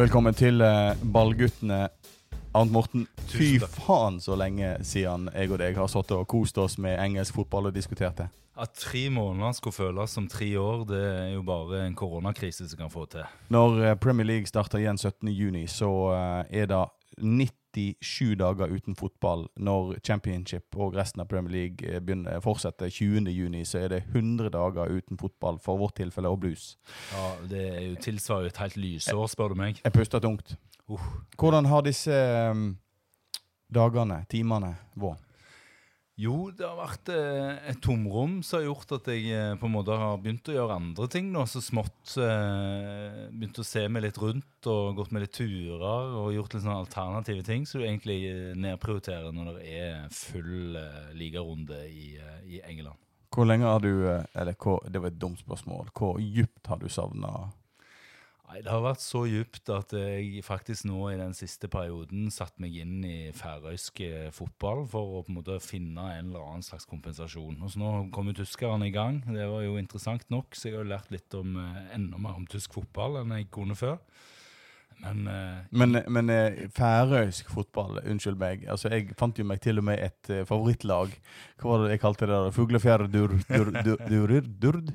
Velkommen til eh, Ballguttene. Arnt Morten, fy Tusen takk. faen så lenge siden jeg og deg har sittet og kost oss med engelsk fotball og diskutert det. At tre måneder skulle føles som tre år, det er jo bare en koronakrise som kan få til. Når eh, Premier League starter igjen 17.6, så eh, er det 97 dager uten fotball. Når Championship og resten av Premier League eh, begynner, fortsetter 20.6, så er det 100 dager uten fotball for vårt tilfelle og blues. Ja, Det er jo tilsvarer et helt lysår, spør du meg. Jeg puster tungt. Uh. Hvordan har disse eh, dagene, timene, vært? Jo, det har vært eh, et tomrom som har gjort at jeg eh, på en måte har begynt å gjøre andre ting nå, så smått. Eh, begynt å se meg litt rundt og gått med litt turer og gjort litt sånne alternative ting som du egentlig eh, nedprioriterer når det er full eh, ligarunde i, i England. Hvor lenge har du Eller hvor, det var et dumt spørsmål. Hvor djupt har du savna Nei, Det har vært så djupt at jeg faktisk nå i den siste perioden satt meg inn i færøysk eh, fotball for å på en måte finne en eller annen slags kompensasjon. Og så Nå kom jo tyskerne i gang. Det var jo interessant nok, så jeg har jo lært litt om, eh, enda mer om tysk fotball enn jeg kunne før. Men uh, Men, men uh, færøysk fotball, unnskyld meg. Altså, Jeg fant jo meg til og med et uh, favorittlag. Hva var det jeg kalte det? der? Fuglefjærdur dur, dur, durur, durd.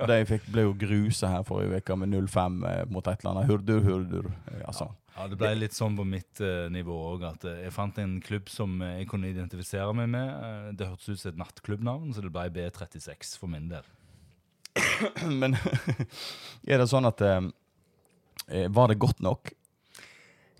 Og de fikk, ble jo grusa her forrige uke med 0-5 eh, mot et eller annet. Hurdur, hurdur. Altså. ja, det ble litt sånn på mitt nivå òg at jeg fant en klubb som jeg kunne identifisere meg med. Det hørtes ut som et nattklubbnavn, så det ble B36 for min del. Men er det sånn at Var det godt nok?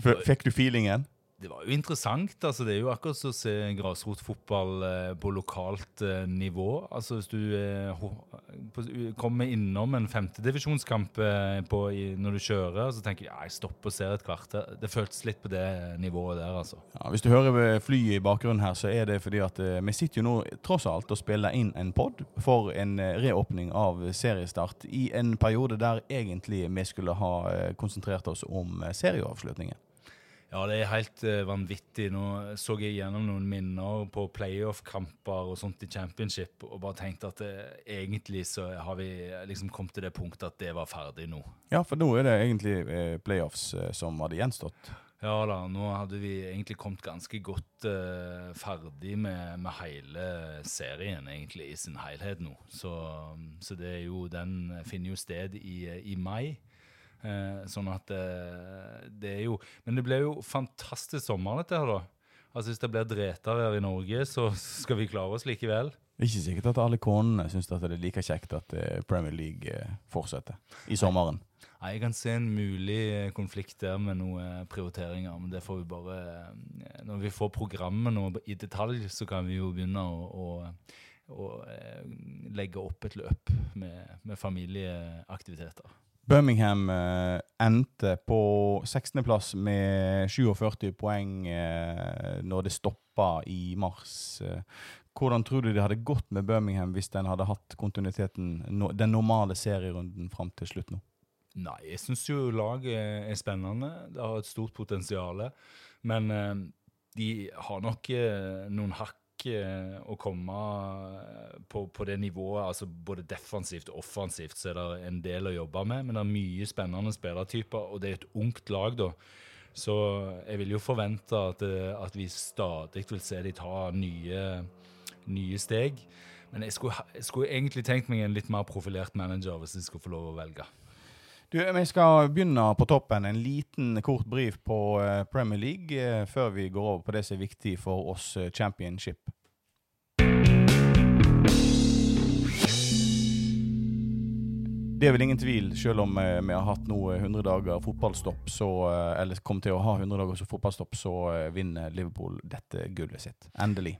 F fikk du feelingen? Det var jo interessant. altså Det er jo akkurat som å se grasrotfotball eh, på lokalt eh, nivå. Altså Hvis du eh, kommer innom en femtedivisjonskamp når du kjører, så tenker du ja, jeg stopper og ser et kvarter. Det føltes litt på det nivået der, altså. Ja, hvis du hører flyet i bakgrunnen her, så er det fordi at vi sitter jo nå tross alt og spiller inn en pod for en reåpning av seriestart i en periode der egentlig vi skulle ha konsentrert oss om serieavslutningen. Ja, det er helt uh, vanvittig. Nå så jeg gjennom noen minner på playoff-kamper og sånt i championship, og bare tenkte at det, egentlig så har vi liksom kommet til det punktet at det var ferdig nå. Ja, for nå er det egentlig eh, playoffs eh, som hadde gjenstått. Ja da, nå hadde vi egentlig kommet ganske godt eh, ferdig med, med hele serien, egentlig, i sin helhet nå. Så, så det er jo, den finner jo sted i, i mai. Eh, sånn at eh, det er jo Men det ble jo fantastisk sommer, dette her, da. Altså Hvis det blir dretere i Norge, så skal vi klare oss likevel. Ikke sikkert at alle konene syns det er like kjekt at eh, Premier League eh, fortsetter i sommeren. Nei, Jeg kan se en mulig eh, konflikt der med noen prioriteringer, men det får vi bare Når vi får programmet nå i detalj, så kan vi jo begynne å, å, å legge opp et løp med, med familieaktiviteter. Birmingham eh, endte på 16.-plass med 47 poeng eh, når det stoppa i mars. Eh, hvordan tror du det hadde gått med Birmingham hvis den hadde hatt kontinuiteten, no, den normale serierunden fram til slutt nå? Nei, jeg syns jo laget er spennende. Det har et stort potensial. Men eh, de har nok eh, noen hakk eh, å komme eh, på, på det nivået. altså Både defensivt og offensivt så er det en del å jobbe med. Men det er mye spennende spillertyper, og det er et ungt lag, da. Så jeg vil jo forvente at, eh, at vi stadig vil se de ta nye, nye steg. Men jeg skulle, jeg skulle egentlig tenkt meg en litt mer profilert manager hvis jeg skulle få lov å velge. Du, Vi skal begynne på toppen. En liten, kort brief på Premier League før vi går over på det som er viktig for oss championship. Det er vel ingen tvil, selv om eh, vi har hatt nå eh, 100 dager fotballstopp, så, eh, eller kommer til å ha 100 dager fotballstopp, så eh, vinner Liverpool dette gullet sitt. Endelig.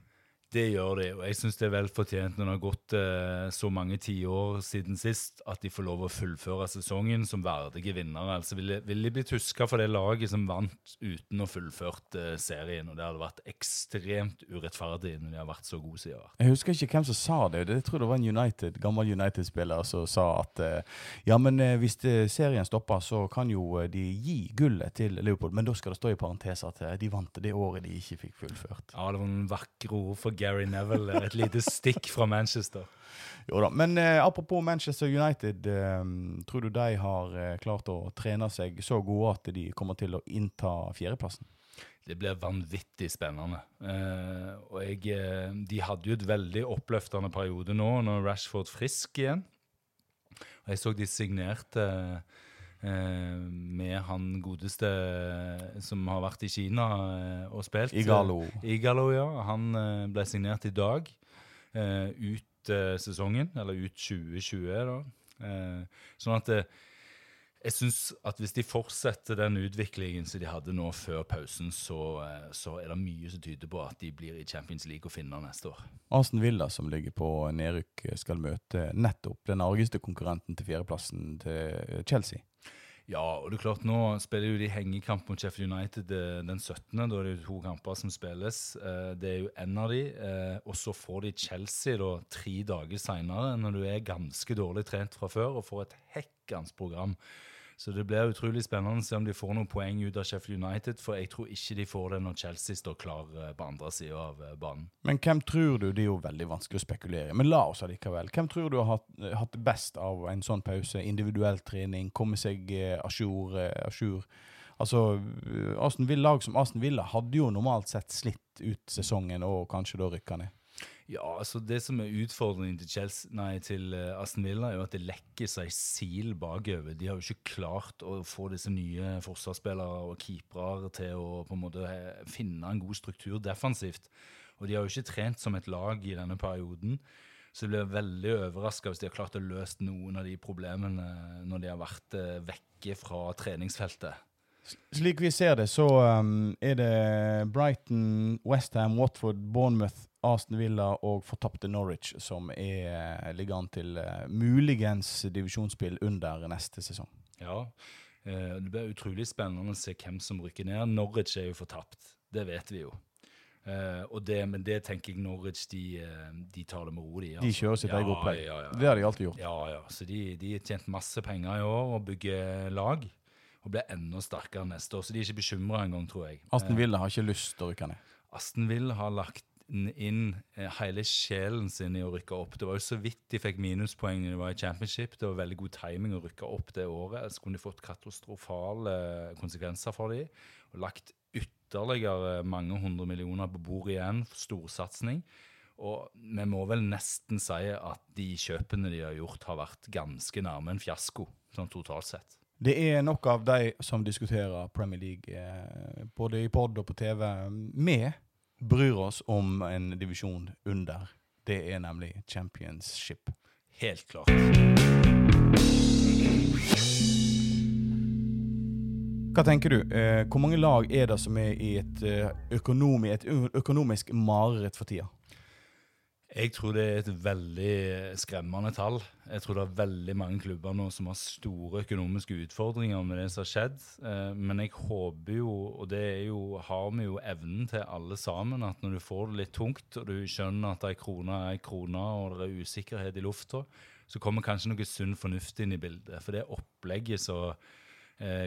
Det gjør de, og jeg syns det er vel fortjent når det har gått eh, så mange tiår siden sist, at de får lov å fullføre sesongen som verdige vinnere. Altså vil, de- vil de blitt huska for det laget som vant uten å fullført eh, serien, og det hadde vært ekstremt urettferdig når de har vært så gode som de har vært. Jeg husker ikke hvem som sa det. Jeg tror det var en United, gammel United-spiller som sa at eh, ja, men eh, hvis det, serien stopper, så kan jo eh, de gi gullet til Leopold, Men da skal det stå i parentes at eh, de vant det året de ikke fikk fullført. Ja, det var en vakre ord for Gary Neville et lite stikk fra Manchester. Jo da, Men eh, apropos Manchester United. Eh, tror du de har eh, klart å trene seg så gode at de kommer til å innta fjerdeplassen? Det blir vanvittig spennende. Eh, og jeg, eh, de hadde jo et veldig oppløftende periode nå, når Rashford frisk igjen. Og jeg så de signerte eh, med han godeste som har vært i Kina eh, og spilt. Igalo. Igalo, ja. Han eh, ble signert i dag. eh, ut eh, sesongen, eller ut 2020, da. Eh, sånn at eh, jeg synes at hvis de fortsetter den utviklingen som de hadde nå før pausen, så, eh, så er det mye som tyder på at de blir i Champions League og finner neste år. Aston Villa, som ligger på nedrykk, skal møte nettopp den argeste konkurrenten til fjerdeplassen til Chelsea. Ja, og det er klart nå spiller jo de hengekamp mot Sheffield United eh, den 17. Da er det jo to kamper som spilles. Eh, Det er jo en av de. eh, Og så får de Chelsea da tre dager seinere, når du er ganske dårlig trent fra før og får et hekkans program. Så det blir utrolig spennende å se om de får noen poeng ut av Sheffield United, for jeg tror ikke de får det når Chelsea står klar eh, på andre sida av eh, banen. Men hvem tror du Det er jo veldig vanskelig å spekulere, men la oss allikevel. Hvem tror du har hatt, hatt det best av en sånn pause? Individuell trening, komme seg a jour? eh? Altså, eh, Aston Villa, lag som Aston Villa hadde jo normalt sett slitt ut sesongen og kanskje da rykka ned. Ja, altså Det som er utfordringen til, Chelsea, nei, til eh, Aston Villa, er jo at det lekker seg sil bakover. De har jo ikke klart å få disse nye forsvarsspillere og keepere til å på en måte eh, finne en god struktur defensivt. Og de har jo ikke trent som et lag i denne perioden. Så jeg blir veldig overraska hvis de har klart å løse noen av de problemene når de har vært eh, vekke fra treningsfeltet. Slik vi ser det, så um, er det Brighton, Westham, Watford, Bournemouth, Aston Villa og fortapte Norwich som er, ligger an til uh, muligens divisjonsspill under neste sesong. Ja, uh, det blir utrolig spennende å se hvem som rykker ned. Norwich er jo fortapt, det vet vi jo. Uh, og det, men det tenker jeg Norwich de, eh, de tar det med ro, de. De kjører sitt eget opplegg. Ja, ja, Det har de alltid gjort. ja, ja. Så de, de har tjent masse penger i år og bygger lag. Og blir enda sterkere neste år, så de er ikke bekymra engang, tror jeg. Aston Villa har ikke lyst til å rykke ned. Aston Villa har lagt inn eh, hele sjelen sin i å rykke opp. Det var jo så vidt de fikk minuspoeng når de var i championship. Det var veldig god timing å rykke opp det året. Så kunne de fått katastrofale konsekvenser for dem. Og lagt ytterligere mange hundre millioner på bordet igjen for storsatsing. Og vi må vel nesten si at de kjøpene de har gjort, har vært ganske nærme en fiasko, sånn totalt sett. Det er nok av de som diskuterer Premier League, eh, både i pod og på TV. Vi bryr oss om en divisjon under. Det er nemlig championship. Helt klart. Hva tenker du? Eh, hvor mange lag er det som er i et, eh, økonomi, et økonomisk mareritt for tida? Jeg tror det er et veldig skremmende tall. Jeg tror det er veldig mange klubber nå som har store økonomiske utfordringer med det som har skjedd. Eh, Men jeg håper jo, og det jo, har vi jo evnen til alle sammen, at når du får det litt tungt, og du skjønner at ei krone er ei krone, og det er usikkerhet i lufta, så kommer kanskje noe sunn fornuft inn i bildet. For det opplegget som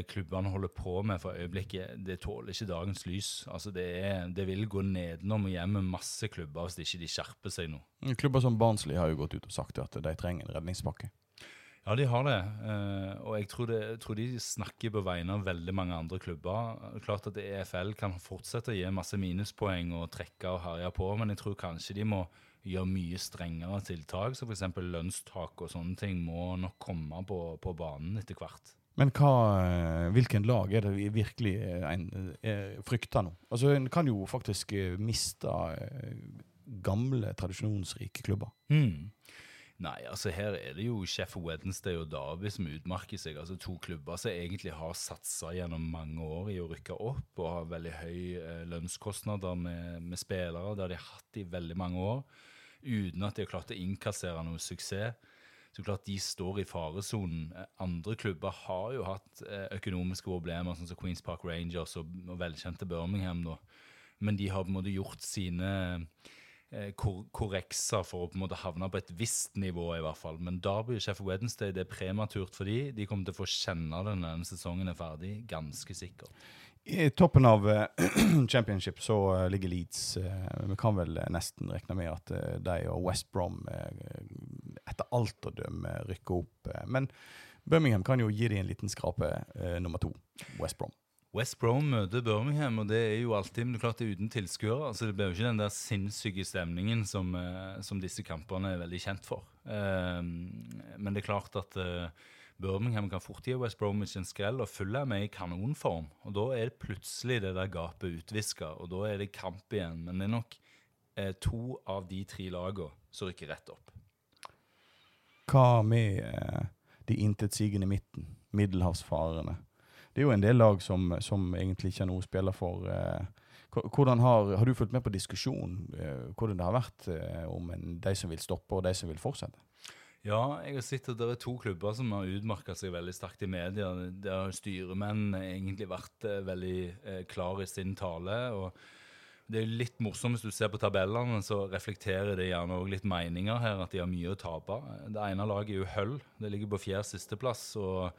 klubbene holder på med for øyeblikket, det tåler ikke dagens lys. Altså det, er, det vil gå nedenom og hjem med masse klubber hvis ikke de skjerper seg nå. Klubber som Barnsley har jo gått ut og sagt at de trenger en redningspakke. Ja, de har det. Eh, og jeg tror, det, jeg tror de snakker på vegne av veldig mange andre klubber. Klart at EFL kan fortsette å gi masse minuspoeng og trekke og herje på, men jeg tror kanskje de må gjøre mye strengere tiltak. Så f.eks. lønnstak og sånne ting må nok komme på, på banen etter hvert. Men hva, eh, hvilken lag er det vi virkelig eh, en, eh, frykter nå? Altså, En kan jo faktisk eh, miste eh, gamle, tradisjonsrike klubber. Mm. Nei, altså her er det jo Sheffield Wednesday og Derby som utmerker seg. Altså To klubber som egentlig har satsa gjennom mange år i å rykke opp og har veldig høy eh, lønnskostnader med, med spillere. Det har de hatt i veldig mange år, uten at de har klart å innkassere noe suksess. Så klart De står i faresonen. Andre klubber har jo hatt eh, økonomiske problemer, sånn som Queens Park Rangers og, og velkjente Birmingham. da. Men de har på en måte gjort sine eh, kor korrekser for å på en måte havne på et visst nivå, i hvert fall. Men Derby og Sheffield Wednesday det er prematurt for de. De kommer til å få kjenne det når denne sesongen er ferdig, ganske sikkert. I toppen av eh, championship så eh, ligger Leeds. Eh, vi kan vel nesten regne med at de og West Brom etter alt å dømme rykker opp. men Birmingham kan jo gi dem en liten skrape nummer to. West Brom. West Brom møter Birmingham, og det er jo alltid men det er klart det er uten tilskuere. Altså det blir jo ikke den der sinnssyke stemningen som, som disse kampene er veldig kjent for. Men det er klart at Birmingham kan fort gi West Bromwich en skrell, og Fulham er i kanonform. Og da er det plutselig det der gapet utviska, og da er det kamp igjen. Men det er nok eh, to av de tre lagene som rykker rett opp. Hva med eh, de intetsigende midten? Middelhavsfarerne. Det er jo en del lag som, som egentlig ikke har noe å spille for. Eh, har, har du fulgt med på diskusjonen? Eh, hvordan det har vært eh, om en, de som vil stoppe, og de som vil fortsette? Ja, jeg har sett at det er to klubber som har utmerka seg veldig sterkt i media. Der har styremenn egentlig vært eh, veldig eh, klar i sin tale. og det er litt morsomt hvis du ser på tabellene, så reflekterer det gjerne òg litt meninger her, at de har mye å tape. Det ene laget er jo Hull. Det ligger på fjerde sisteplass og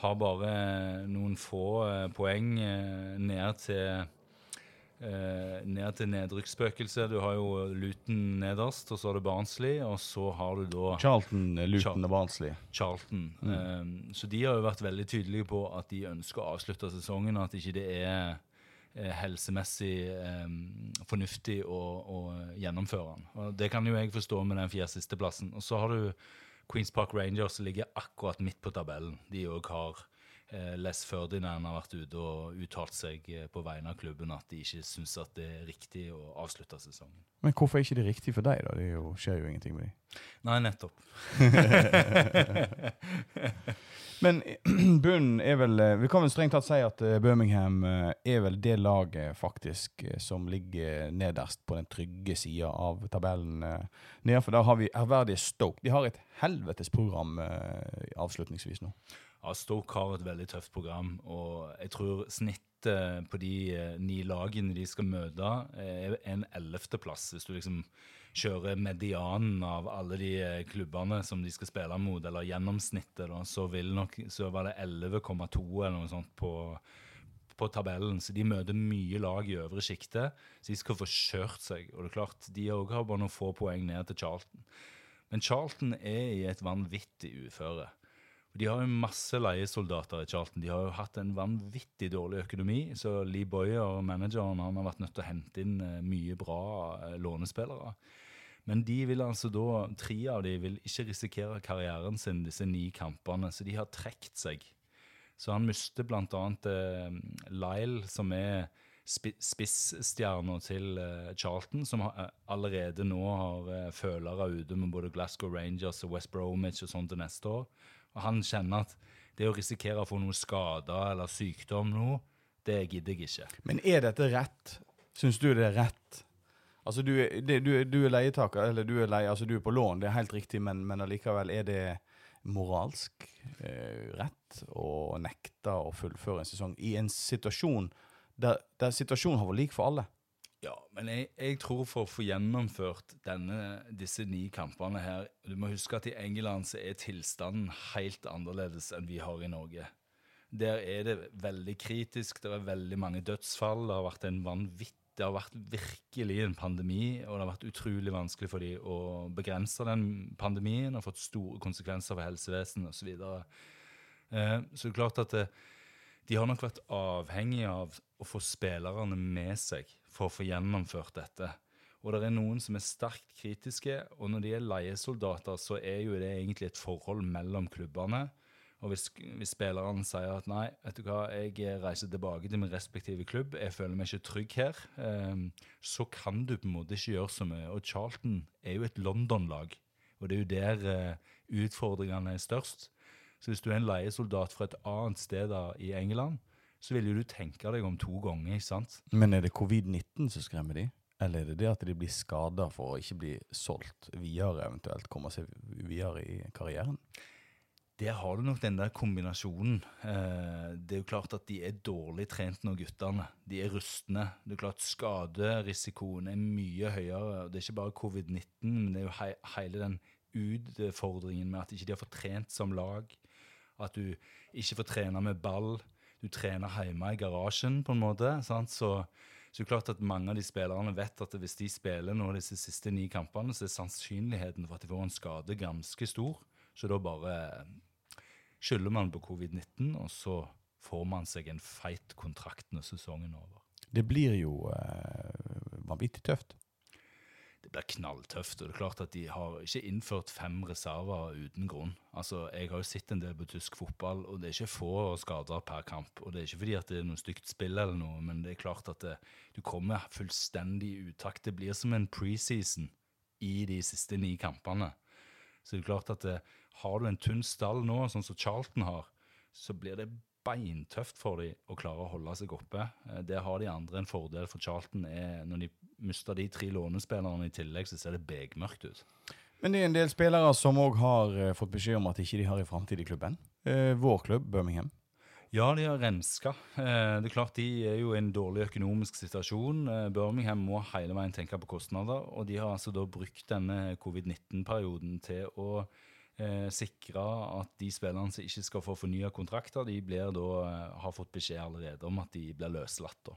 har bare noen få eh, poeng eh, ned til eh, ned til nedrykksspøkelset. Du har jo Luton nederst, og så har du Barnsley, og så har du da Charlton, eh, Luton Charlton. og Barnsley. Charlton. Um, så de har jo vært veldig tydelige på at de ønsker å avslutte sesongen, og at ikke det er eh, helsemessig um, fornuftig å, å gjennomføre den. Og det kan jo jeg forstå med den fjerde sisteplassen. Og så har du Queens Park Rangers som ligger akkurat midt på tabellen. De òg har Les Ferdinand har vært ute og uttalt seg eh, på vegne av klubben at de ikke syns at det er riktig å avslutte sesongen. Men hvorfor er ikke det riktig for deg, da? Det jo, skjer jo ingenting med dem. Nei, nettopp. Men bunnen er vel eh, Vi kan vel strengt tatt si at eh, Birmingham eh, er vel det laget faktisk eh, som ligger nederst på den trygge sida av tabellen. eh. Nedenfor der har vi ærverdige Stoke. De har et helvetes program eh, avslutningsvis nå. Ja, Stoke har et veldig tøft program, og jeg tror snittet på de eh, ni lagene de skal møte, er en ellevteplass. Hvis du liksom kjører medianen av alle de eh, klubbene som de skal spille mot, eller gjennomsnittet, da, så, vil nok, så var det 11,2 eller noe sånt på, på tabellen. Så de møter mye lag i øvre sjikte, så de skal få kjørt seg. Og det er klart, de òg har bare noen få poeng ned til Charlton. Men Charlton er i et vanvittig uføre. De har jo masse leiesoldater i Charlton. De har jo hatt en vanvittig dårlig økonomi. Så Lee Boyer, manageren, han har vært nødt til å hente inn eh, mye bra eh, lånespillere. Men de vil altså da, tre av de vil ikke risikere karrieren sin disse ni kampene, så de har trukket seg. Så han mister bl.a. Eh, Lyle, som er spi spissstjerna til eh, Charlton, som allerede nå har følere ute med både Glasgow Rangers og West Bromwich og sånn til neste år. Og han kjenner at det å risikere å få noe skader eller sykdom nå, det gidder jeg ikke. Men er dette rett? Syns du det er rett? Altså, du, er- det, du, du er leietaker, eller du er, leie, altså, du er på lån, det er helt riktig, men, men allikevel, er det moralsk eh, rett å nekte å fullføre en sesong i en situasjon der, der situasjonen har vært lik for alle? Ja, men jeg, jeg tror for å få gjennomført denne, disse ni kampene her Du må huske at i England så er tilstanden helt annerledes enn vi har i Norge. Der er det veldig kritisk, det er veldig mange dødsfall, det har vært en vanvitt, det har vært virkelig en pandemi, og det har vært utrolig vanskelig for dem å begrense den pandemien, og fått store konsekvenser for helsevesenet osv. Så, videre. eh, så det er klart at de har nok vært avhengig av å få spillerne med seg for å få gjennomført dette. Og det er noen som er sterkt kritiske, og når de er leiesoldater, så er jo det egentlig et forhold mellom klubbene. Og hvis, hvis spillerne sier at nei, vet du hva, jeg reiser tilbake til min respektive klubb, jeg føler meg ikke trygg her, eh, så kan du på en måte ikke gjøre så mye. Og Charlton er jo et London-lag, og det er jo der eh, utfordringene er størst. Så hvis du er en leiesoldat fra et annet sted i England, så vil jo du tenke deg om to ganger, ikke sant? Men er det covid-19 som skremmer de? Eller er det det at de blir skada for å ikke bli solgt videre, eventuelt komme seg videre i karrieren? Der har du nok den der kombinasjonen. Eh, det er jo klart at de er dårlig trent nå, guttene. De er rustne. Det er klart Skaderisikoen er mye høyere. Det er ikke bare covid-19, men det er jo he hele den utfordringen med at ikke de har fått trent som lag. At du ikke får trene med ball. Du trener hjemme i garasjen, på en måte. sant? Så, så klart at mange av de spillerne vet at hvis de spiller nå disse siste ni kampene, så er sannsynligheten for at de får en skade ganske stor. Så da bare skylder man på covid-19, og så får man seg en feit kontrakt når sesongen er over. Det blir jo eh, vanvittig tøft. Blir knalltøft. og det er klart at De har ikke innført fem reserver uten grunn. Altså, Jeg har jo sett en del på tysk fotball, og det er ikke få skader per kamp. og Det er ikke fordi at det er noe stygt spill, eller noe, men det er klart at det, du kommer fullstendig i utakt. Det blir som en preseason i de siste ni kampene. Så det er klart at det, har du en tynn stall nå, sånn som Charlton har, så blir det beintøft for dem å klare å holde seg oppe. Det Der har de andre en fordel, for Charlton er Når de mister de tre lånespillerne i tillegg, så ser det begmørkt ut. Men det er en del spillere som òg har eh, fått beskjed om at ikke de har en framtid i klubben. Eh, vår klubb, Birmingham. Ja, de har renska. Eh, Det er klart De er jo i en dårlig økonomisk situasjon. Eh, Birmingham må hele veien tenke på kostnader, og de har altså da brukt denne covid-19-perioden til å eh, sikre at de spillerne som ikke skal få fornya kontrakter, de blir da, eh, har fått beskjed allerede om at de blir løslatt. da.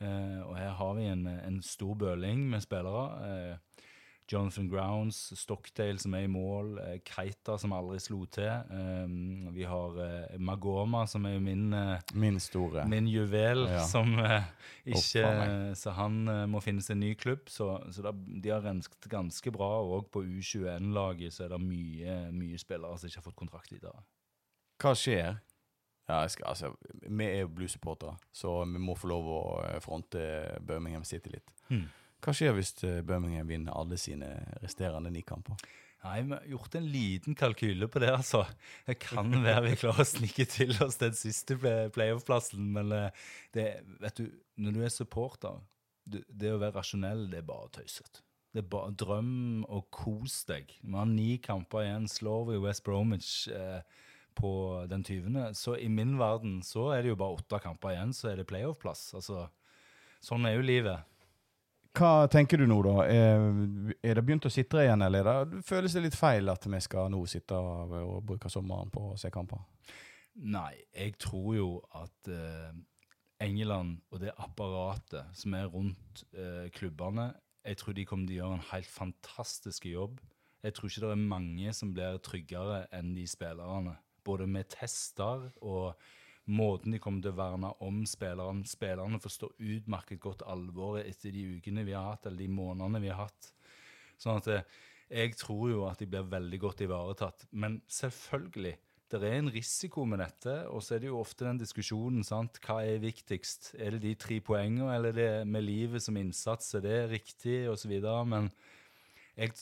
Eh, og her har vi en, en stor bøling med spillere. Eh, Jonathan Grounds, Stockdale som er i mål, eh, Keita som aldri slo til. Um, vi har eh, Magoma som er min, eh, Min store. min juvel, Ja. som eh, ikke Så han må finne seg en ny klubb. Så, så da, de har rensket ganske bra. Og på U21-laget så er det mye, mye spillere som ikke har fått kontrakt i dag. Hva skjer? Ja, skal, altså, vi er jo Blues-supportere, så vi må få lov å fronte Birmingham City litt. Hmm. Hva skjer hvis eh, Birmingham vinner alle sine resterende ni kamper? Nei, vi har gjort en liten kalkyle på det, altså. Det kan være vi klarer å snike til oss den siste play- playoff-plassen, men eh, det, vet du, når du er supporter, det å være rasjonell, det er bare tøysete. Det er bare drøm og kos deg. Vi har ni kamper igjen. Slår vi West Bromwich eh, på den 20., så i min verden så er det jo bare åtte kamper igjen, så er det playoff-plass. Altså, sånn er jo livet. Hva tenker du nå, da? Er, er det begynt å sitre igjen, eller er det, føles det litt feil at vi skal nå sitte og bruke sommeren på å se kamper? Nei, jeg tror jo at eh, England og det apparatet som er rundt eh, klubbene, jeg tror de kommer til å gjøre en helt fantastisk jobb. Jeg tror ikke det er mange som blir tryggere enn de spillerne. Både med tester og måten de kommer til å verne om spillerne. Spillerne forstår utmerket godt alvoret etter de ukene vi har hatt, eller de månedene vi har hatt. Sånn at eh, jeg tror jo at de blir veldig godt ivaretatt. Men selvfølgelig, det er en risiko med dette, og så er det jo ofte den diskusjonen, sant. Hva er viktigst? Er det de tre poengene, eller er det med livet som innsats? Er det riktig, videre? Men jeg,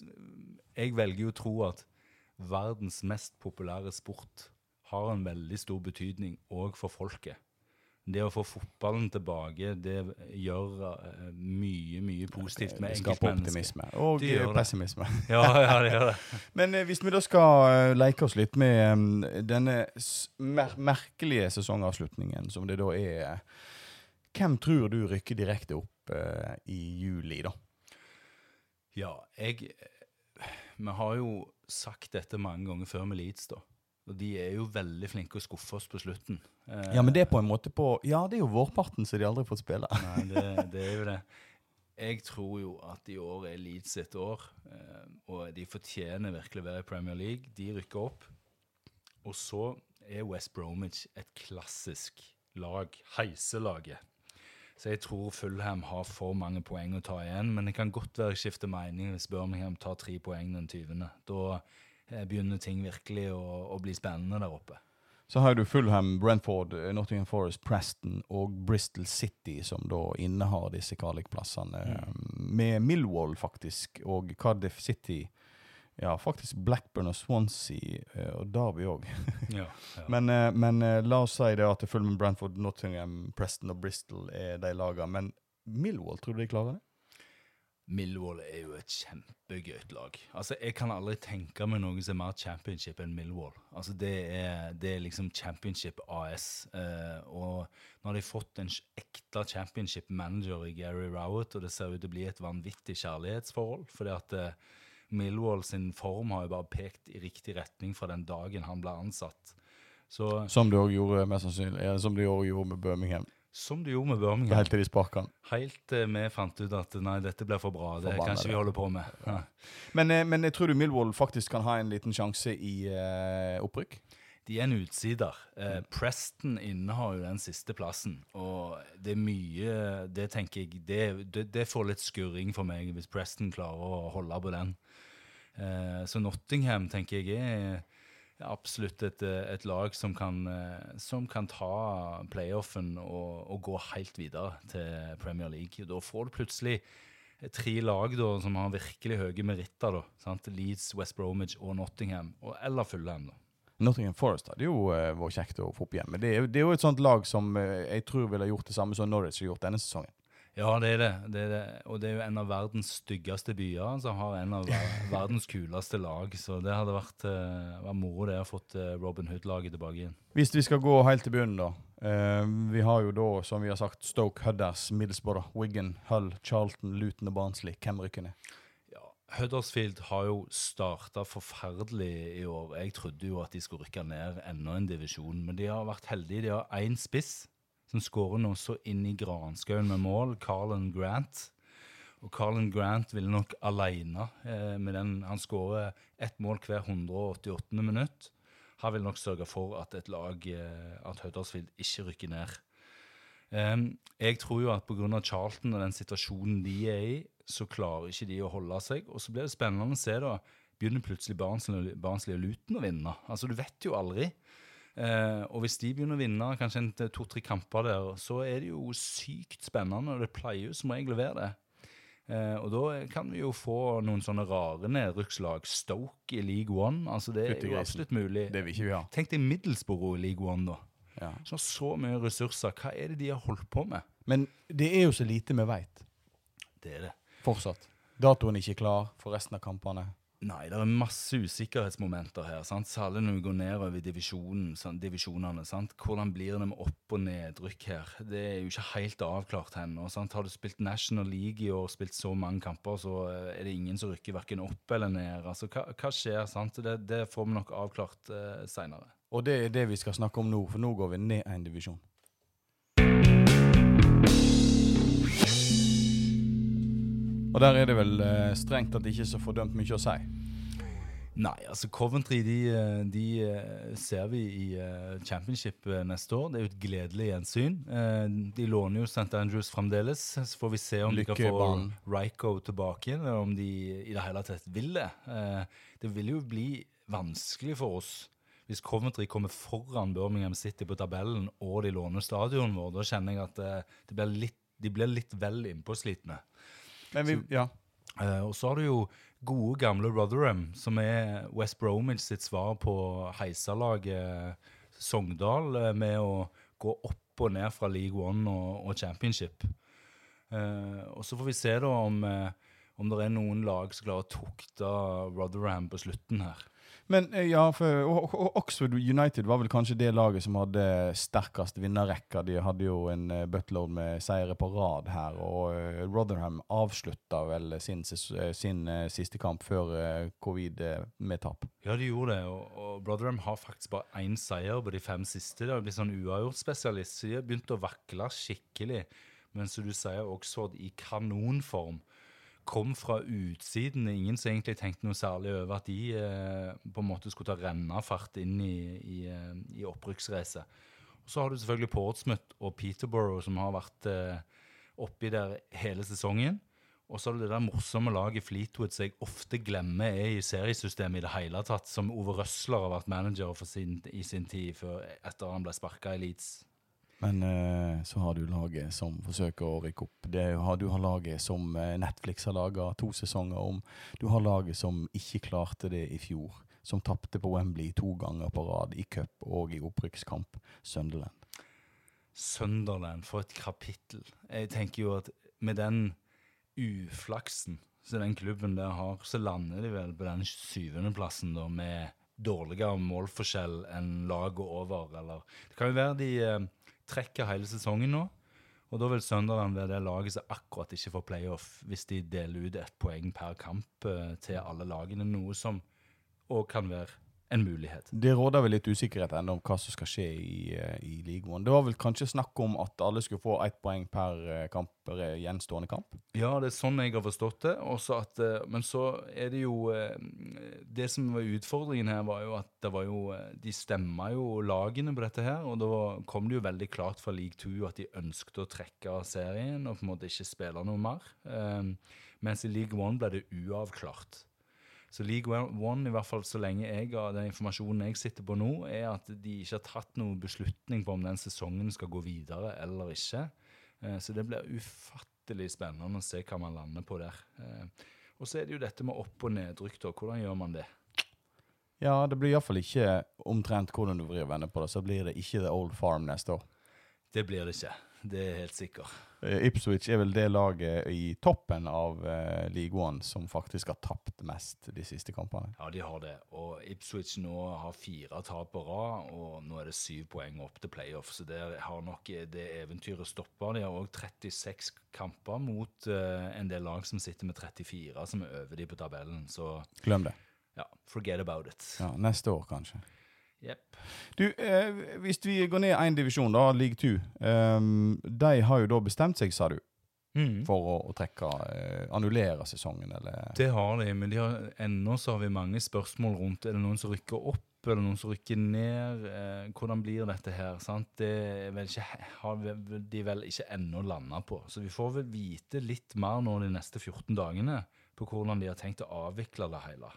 jeg velger jo å tro at verdens mest populære sport har en veldig stor betydning òg for folket. Det å få fotballen tilbake, det gjør eh, mye, mye positivt med Det skaper optimisme og Det eh, pessimisme. Ja, ja, det gjør det. Men eh, hvis vi da skal eh, leke oss litt med eh, denne mer merkelige sesongavslutningen som det da er eh, Hvem tror du rykker direkte opp eh, i juli, da? Ja, jeg Vi har jo sagt dette mange ganger før med Leeds, da. Og de er jo veldig flinke å skuffe oss på slutten. Eh, Ja, men det er på en måte på Ja, det er jo vårparten, så de aldri får fått spille. Nei, det, det er jo det. Jeg tror jo at i år er Leeds sitt år, eh, og de fortjener virkelig å være i Premier League. De rykker opp. Og så er West Bromwich et klassisk lag, heiselaget. Så jeg tror Fulham har for mange poeng å ta igjen, men det kan godt være jeg skifter mening hvis Birmingham tar tre poeng den 20. Da begynner ting virkelig å, å bli spennende der oppe. Så har du Fulham, Brentford, eh, Nottingham Forest, Preston og Bristol City, som da innehar disse kvalikplassene. Med Millwall, faktisk, og Cardiff City. Ja, faktisk Blackburn og Swansea eh, og Derby òg. Ja, ja. Men, eh, men eh, la oss si det at Fulham, Brentford, Nottingham, Preston og Bristol er de lagene. Men Millwall, tror du de klarer det? Millwall er jo et kjempegøyt lag. Altså, Jeg kan aldri tenke meg noe som er mer championship enn Millwall. Altså, Det er, det er liksom championship AS. Eh, og nå har de fått en ekte championship manager i Gary Rowett, og det ser ut til å bli et vanvittig kjærlighetsforhold. fordi at eh, Millwall sin form har jo bare pekt i riktig retning fra den dagen han ble ansatt. Så Som de òg gjorde, mest òg gjorde med Birmingham. Som du gjorde med Birmingham, Helt til de sparka han. helt til vi fant ut at nei, dette blir for bra, det kan ikke vi holde på med. Ja. Men, eh, men jeg tror du Millwall faktisk kan ha en liten sjanse i uh, opprykk? De er en utsider. Eh, Preston innehar jo den siste plassen, og det er mye Det tenker jeg det, det, det får litt skurring for meg hvis Preston klarer å holde på den. Eh, så Nottingham tenker jeg er absolutt et, eh, et lag som kan, eh, som kan ta playoffen og, og gå helt videre til Premier League. Da får du plutselig tre lag da, som har virkelig høye meritter. da? Leeds, West Bromwich og Nottingham, og, eller Fulham. da. Nottingham Forest hadde jo uh, vært kjekt å få opp igjen. Men det er, det er jo et sånt lag som eh, jeg tror ville gjort det samme som Norwich har gjort denne sesongen. Ja, det er det. det er det. Og det er jo en av verdens styggeste byer som har en av verdens kuleste lag. Så det hadde vært, uh, moro det å fått eh, Robin Hood-laget tilbake igjen. Hvis vi skal gå helt til bunnen, da. Uh, vi har jo da, som vi har sagt, Stoke, Hudders, Middlesbrough, Wigan, Hull, Charlton, Luton og Barnsley. Hvem rykker ned? Ja, Huddersfield har jo starta forferdelig i år. Jeg trodde jo at de skulle rykke ned enda en divisjon, men de har vært heldige. De har én spiss som skårer nå så inn i granskauen med mål, Carlan Grant. Og Carlan Grant ville nok alene eh, med den Han skårer ett mål hver 188. minutt. Han vil nok sørge for at et lag, eh, at Huddersfield ikke rykker ned. Em, jeg tror jo at pga. Charlton og den situasjonen de er i, så klarer ikke de å holde seg. Og så blir det spennende å se, da. Begynner plutselig Barnsley og Luton å vinne? Altså, Du vet jo aldri. Eh, og hvis de begynner å vinne kanskje en to-tre kamper der, så er det jo sykt spennende, og det pleier jo som regel å være det. Eh, og da kan vi jo få noen sånne rare nedrykkslag. Stoke i League One. altså Det er jo absolutt mulig. Det vil ikke vi ha. Tenk deg Middlesbrough i League One, da. Ja. Så har så mye ressurser. Hva er det de har holdt på med? Men det er jo så lite vi veit, Det er det. fortsatt. Datoen er ikke klar for resten av kampene. Nei, det er masse usikkerhetsmomenter her. sant? Særlig når vi går nedover i sant? divisjonene. sant? Hvordan blir det med opp- og nedrykk her? Det er jo ikke helt avklart ennå. Har du spilt National League i år, spilt så mange kamper, så eh, er det ingen som rykker verken opp eller ned. Altså, Hva, hva skjer? sant? Det, det får vi nok avklart eh, seinere. Og det er det vi skal snakke om nå, for nå går vi ned en divisjon. Og der er det vel strengt strengt det ikke er så fordømt mye å si. Nei, altså Coventry de, eh, de eh, ser vi i eh, championship eh, neste år. Det er jo et gledelig gjensyn. Eh, De låner jo St. Andrews fremdeles. Så får vi se om de kan få. Ryko tilbake igjen, eller om de i det hele tatt vil det. Eh, Det vil jo bli vanskelig for oss hvis Coventry kommer foran Birmingham City på tabellen og de låner stadionet vår. Da kjenner jeg at eh, det blir litt, de blir litt vel innpåslitne. Men vi, ja. Uh, og så har du jo gode, gamle Rotherham, som er West Bromwich sitt svar på heiserlaget Sogndal, eh, med å gå opp og ned fra League One og, og Championship. Uh, og så får vi se da om, uh, om det er noen lag som klarer å tukte Rotherham på slutten her. Men eh, ja, for Oxford United var vel kanskje det laget som hadde sterkest vinnerrekka. De hadde jo en eh, buttload med seire på rad her, og eh, Rotherham avslutta vel sin, sin siste kamp før covid med tap. Ja, de gjorde det, og, og Rotherham har faktisk bare én seier på de fem siste. De har blitt sånn uavgjort-spesialist, så de har begynt å vakle skikkelig. Men som du sier, Oxford i kanonform. Kom fra utsiden. Ingen som egentlig tenkte noe særlig over at de eh, på en måte skulle ta rennafart inn i, i, eh, i opprykksracet. Så har du selvfølgelig Portsmouth og Peterborough som har vært eh, oppi der hele sesongen. Og så har du det der morsomme laget Fleetwood som jeg ofte glemmer er i seriesystemet i det hele tatt, som Ove Røsler har vært manager for sin, i sin tid, før, etter han ble sparka i Leeds. Men uh, så har du laget som forsøker å rykke opp. Har, du har laget som eh, Netflix har laga to sesonger om. Du har laget som ikke klarte det i fjor. Som tapte på Wembley to ganger på rad i cup og i opprykkskamp. Sunderland. Sunderland, for et kapittel. Jeg tenker jo at med den uflaksen som den klubben der har, så lander de vel på den syvendeplassen da, med dårligere målforskjell enn laget over. Eller det kan jo være de eh, trekker hele sesongen nå. Og da vil Sunderland være det laget som akkurat ikke får playoff hvis de deler ut ett poeng per kamp eh, til alle lagene. Noe som òg kan være en mulighet. Det råder vel litt usikkerhet ennå om hva som skal skje i, eh, i ligaen. Det var vel kanskje snakk om at alle skulle få ett poeng per eh, kamp, per eh, gjenstående kamp? Ja, det er sånn jeg har forstått det. Også at, men så er det jo Det som var utfordringen her, var jo at det var jo De stemma jo lagene på dette her, og da kom det jo veldig klart fra League 2 at de ønsket å trekke av serien og på en måte ikke spille noe mer. Eh, mens i League 1 ble det uavklart. Så League One, i hvert fall så lenge jeg har den informasjonen jeg sitter på nå, er at de ikke har tatt noen beslutning på om den sesongen skal gå videre eller ikke. Eh, Så det blir ufattelig spennende å se hva man lander på der. Eh, Og så er det jo dette med opp- og nedrykk, da. Hvordan gjør man det? Ja, det blir iallfall ikke omtrent hvordan du vrir og vender på det, så blir det ikke The Old Farm neste år. Det blir det ikke. Det er helt sikkert. Eh, Ipswich er vel det laget i toppen av uh, League One som faktisk har tapt mest de siste kampene. Ja, de har det. Og Ipswich nå har fire tap på rad, og nå er det syv poeng opp til playoff. Så det har nok det eventyret stoppa. De har òg 36 kamper mot uh, en del lag som sitter med 34, som er over de på tabellen. Så Glem det. ja, forget about it. Ja, neste år, kanskje. Jepp. Du, eh, hvis vi går ned én divisjon, da, league two. um, de har jo da bestemt seg, sa du, Mm. for å, å trekke eh, Annullere sesongen, eller Det har de, men de har, ennå så har vi mange spørsmål rundt Er det noen som rykker opp, er det noen som rykker ned? Eh, hvordan blir dette her? Sant? Det vel ikke, har de vel ikke ennå landa på. Så vi får vel vite litt mer nå de neste 14 dagene på hvordan de har tenkt å avvikle det hele.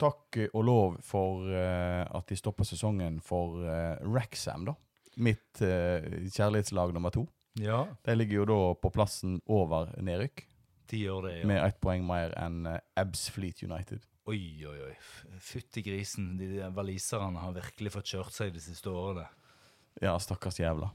Takk og lov for uh, at de stopper sesongen for uh, Wrexham, da. Mitt uh, kjærlighetslag nummer to. Ja, De ligger jo da på plassen over nedrykk, de gjør det, ja. med ett poeng mer enn uh, Abs Fleet United. Oi, oi, oi. Fytti grisen. De valiserne waliserne har virkelig fått kjørt seg de siste årene. Ja, stakkars jævla.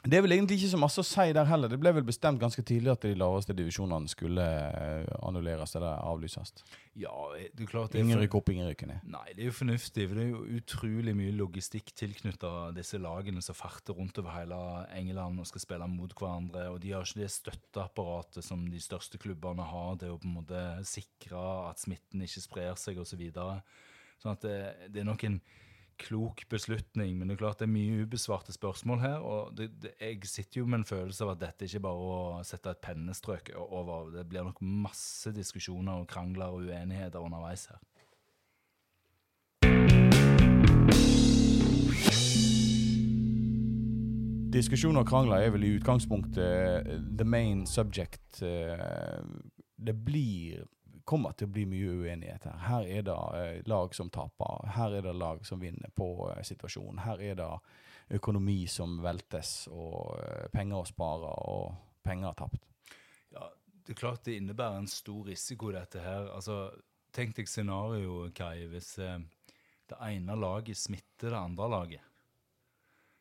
Det er vel egentlig ikke så masse å si der heller. Det ble vel bestemt ganske tidlig at de laveste divisjonene skulle eh, annulleres eller avlyses. Ja, det er klart det er Ingen rykker opp, ingen rykker ned. Nei, det er jo fornuftig. for Det er jo utrolig mye logistikk tilknytta disse lagene som farter rundt over hele England og skal spille mot hverandre. Og de har ikke det støtteapparatet som de største klubbene har til å på en måte sikre at smitten ikke sprer seg osv. Så videre. sånn at det, det er nok en klok beslutning, men det er klart det er mye ubesvarte spørsmål her. Og det, det, jeg sitter jo med en følelse av at dette ikke bare er å sette et pennestrøk over. Det blir nok masse diskusjoner og krangler og uenigheter underveis her. Diskusjoner og krangler er vel i utgangspunktet the main subject. Det blir kommer til å bli mye uenighet her. Her er det eh, lag som taper. Her er det lag som vinner på eh, situasjonen. Her er det økonomi som veltes, og eh, penger å spare, og penger tapt. Ja, det er klart det innebærer en stor risiko, dette her. Altså, tenk deg scenarioet, Kai, hvis det ene laget smitter det andre laget.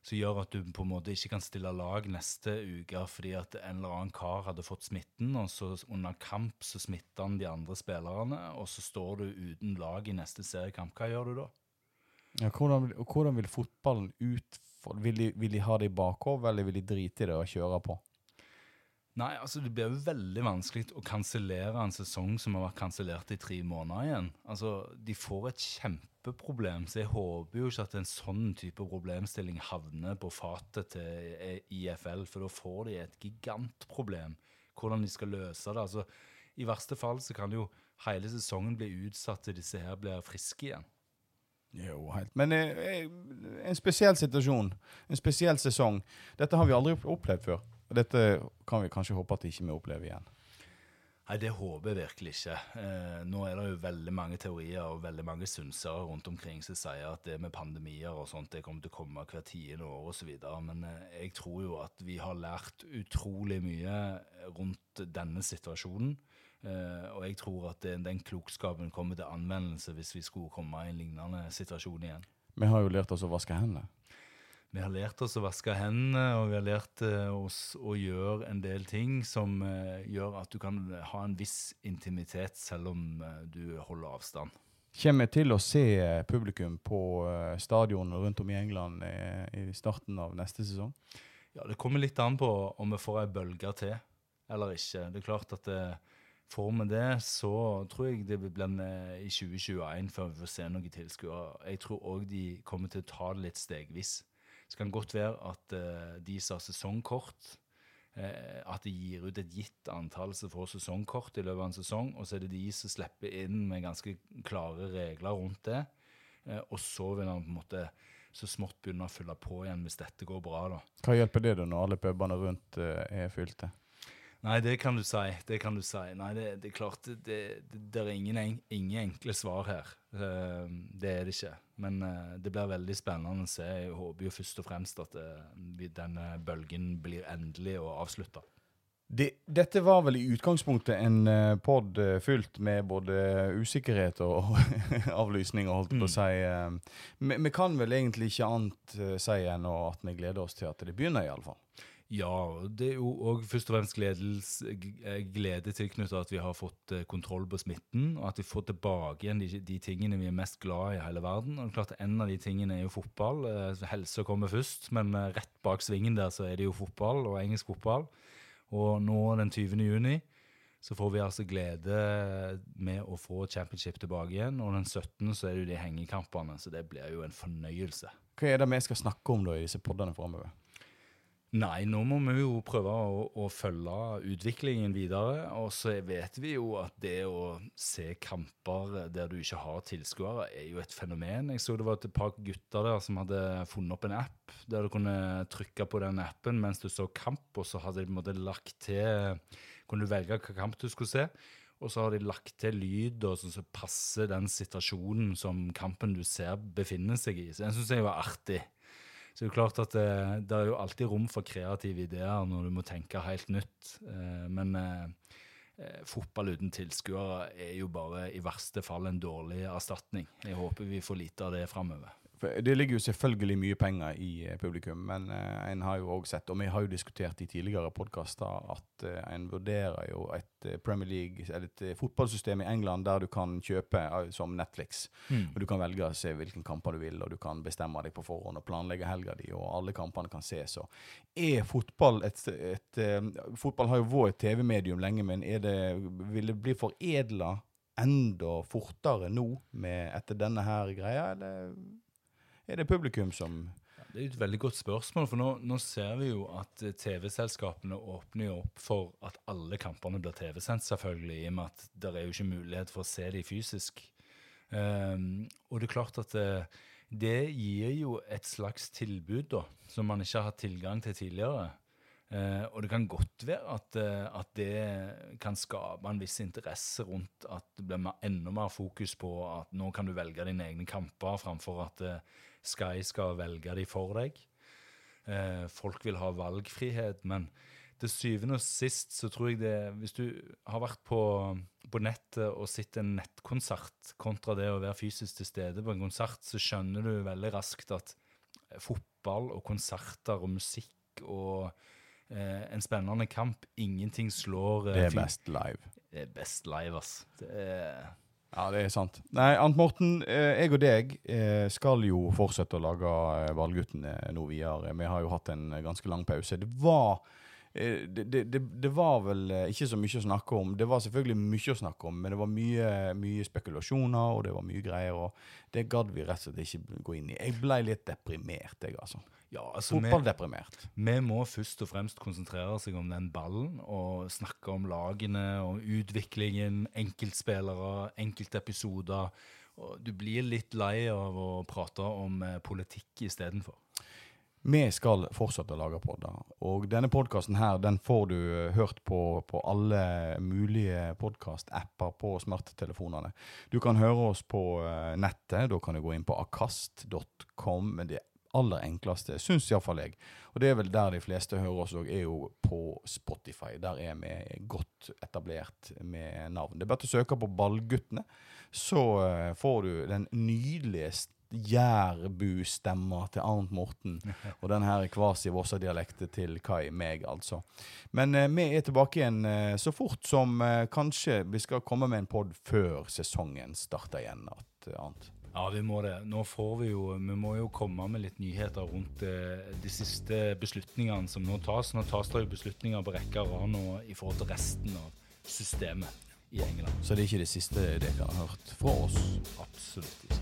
Som gjør at du på en måte ikke kan stille lag neste uke fordi at en eller annen kar hadde fått smitten, og så under kamp så smitter han de andre spillerne, og så står du uten lag i neste seriekamp. Hva gjør du da? Ja, hvordan, hvordan vil fotballen utfor... Vil de, vil de ha det i bakhodet, eller vil de drite i det og kjøre på? Nei, altså det blir jo veldig vanskelig å kansellere en sesong som har vært kansellert i tre måneder igjen. Altså, De får et kjempeproblem, så jeg håper jo ikke at en sånn type problemstilling havner på fatet til IFL, for da får de et gigantproblem. Hvordan de skal løse det. Altså, I verste fall så kan jo hele sesongen bli utsatt til disse her blir friske igjen. Jo, helt. Men eh, eh, en spesiell situasjon, en spesiell sesong. Dette har vi aldri opplevd før. Og dette kan vi kanskje håpe at ikke vi opplever igjen. Nei, det håper jeg virkelig ikke. Eh, nå er det jo veldig mange teorier og veldig mange synsere rundt omkring som sier at det med pandemier og sånt, det kommer til å komme hvert tiende år osv. Men eh, jeg tror jo at vi har lært utrolig mye rundt denne situasjonen. Eh, og jeg tror at det, den klokskapen kommer til anvendelse hvis vi skulle komme i en lignende situasjon igjen. Vi har jo lært oss å vaske hendene. Vi har lært oss å vaske hendene, og vi har lært eh, oss å gjøre en del ting som eh, gjør at du kan ha en viss intimitet selv om eh, du holder avstand. Kommer vi til å se eh, publikum på eh, stadion rundt om i England eh, i starten av neste sesong? Ja, Det kommer litt an på om vi får ei bølge til eller ikke. Det er klart at det, får vi det, så tror jeg det blir bli eh, i 2021 før vi får se noen tilskuere. Jeg tror òg de kommer til å ta det litt stegvis. Så kan det godt være at eh, de som har sesongkort, eh, at de gir ut et gitt antall som får sesongkort i løpet av en sesong, og så er det de som slipper inn med ganske klare regler rundt det. Eh, og så vil han på en måte så smått begynne å fylle på igjen hvis dette går bra. da. Hva hjelper det da når alle pubene rundt er fylte? Nei, det kan du si. Det kan du si. Nei, det, det er klart det, det, er ingen, en- ingen enkle svar her. Eh, det er det ikke. Men eh, det blir veldig spennende å se. Jeg håper jo først og fremst at eh, denne bølgen blir endelig og avslutta. Det, dette var vel i utgangspunktet en uh, pod eh, fylt med både usikkerhet og avlysninger, holdt på å si. eh. Vi vi kan vel egentlig ikke annet eh, si enn at vi gleder oss til at det begynner, iallfall. Ja, det er jo òg først og fremst eh, glede tilknyttet at vi har fått eh, kontroll på smitten, og at vi får tilbake igjen de, de tingene vi er mest glad i i hele verden. Og klart En av de tingene er jo fotball. Eh, Helse kommer først, men rett bak svingen der så er det jo fotball, og engelsk fotball. Og nå den 20. juni så får vi altså glede med å få championship tilbake igjen, og den 17. så er det jo de hengekampene, så det blir jo en fornøyelse. Hva er det vi skal snakke om da i disse poddene framover? Nei, nå må vi jo prøve å, å følge utviklingen videre. Og så vet vi jo at det å se kamper der du ikke har tilskuere, er jo et fenomen. Jeg så det var et par gutter der som hadde funnet opp en app der du kunne trykke på den appen mens du så kamp, og så hadde de på en måte lagt til Kunne du velge hvilken kamp du skulle se. Og så har de lagt til lyd og sånn som passer den situasjonen som kampen du ser, befinner seg i. Så den syns jeg var artig. Så det er klart at det, det er jo alltid rom for kreative ideer når du må tenke helt nytt. Eh, men eh, eh, fotball uten tilskuere er jo bare i verste fall en dårlig erstatning. Jeg håper vi får lite av det framover. For Det ligger jo selvfølgelig mye penger i eh, publikum, men eh, en har jo også sett, og vi har jo diskutert i tidligere podkaster, at eh, en vurderer jo et Premier League, eller et fotballsystem i England der du kan kjøpe som Netflix. Og Du kan velge å se hvilken kamper du vil, og du kan bestemme deg på forhånd og planlegge helga di, og alle kampene kan ses. Og er fotball et, et et Fotball har jo vært TV-medium lenge, men er det, vil det bli foredla enda fortere nå med, etter denne her greia, eller er det publikum som Det er et veldig godt spørsmål, for nå, nå ser vi jo at eh, TV-selskapene åpner jo opp for at alle kampene blir TV-sendt, selvfølgelig, i og med at det er jo ikke mulighet for å se dem fysisk. Um, og det er klart at det, det gir jo et slags tilbud da, som man ikke har hatt tilgang til tidligere. Uh, og det kan godt være at, uh, at det kan skape en viss interesse rundt at det blir enda mer fokus på at nå kan du velge dine egne kamper, framfor at eh, Sky skal velge de for deg. Eh, folk vil ha valgfrihet, men til syvende og sist så tror jeg det Hvis du har vært på, på nettet og sett en nettkonsert kontra det å være fysisk til stede på en konsert, så skjønner du veldig raskt at fotball og konserter og musikk og eh, en spennende kamp Ingenting slår eh, Det er best live. Det er best live, ass. Det er Ja, det er sant. Nei, Arnt Morten, eh, jeg og deg eh, skal jo fortsette å lage Valguttene Ballguttene nå videre. Vi har jo hatt en eh, ganske lang pause. Det var eh, det, det, det, var vel eh, ikke så mye å snakke om. Det var selvfølgelig mye å snakke om, men det var mye, mye spekulasjoner, og det var mye greier, og det gadd vi rett og slett ikke gå inn i. Jeg ble litt deprimert, jeg, altså. Ja, altså vi- Fotballdeprimert. Vi må først og fremst konsentrere seg om den ballen og snakke om lagene og utviklingen, enkeltspillere, enkeltepisoder. Du blir litt lei av å prate om eh, politikk istedenfor. Vi skal fortsette å lage podder, og denne podkasten her, den får du eh, hørt på på alle mulige podkast-apper på smarttelefonene. Du kan høre oss på eh, nettet, da kan du gå inn på akast.com, men det aller enkleste, syns iallfall jeg, og det er vel der de fleste hører oss òg, er jo på Spotify. Der er vi godt etablert med navn. Det er bare å søke på Ballguttene, så eh, får du den nydelige jærbustemma til Arnt Morten. Og den her kvasi-Vossa-dialektet til Kai, meg, altså. Men eh, vi er tilbake igjen eh, så fort som eh, kanskje vi skal komme med en pod før sesongen starter igjen. At, Arnt. Ja, vi må det. Nå får vi jo Vi må jo komme med litt nyheter rundt eh, de siste beslutningene som nå tas. Nå tas det jo beslutninger på rekke og rad nå i forhold til resten av systemet. i England. Så det er ikke det siste dere har hørt fra oss. Absolutt ikke.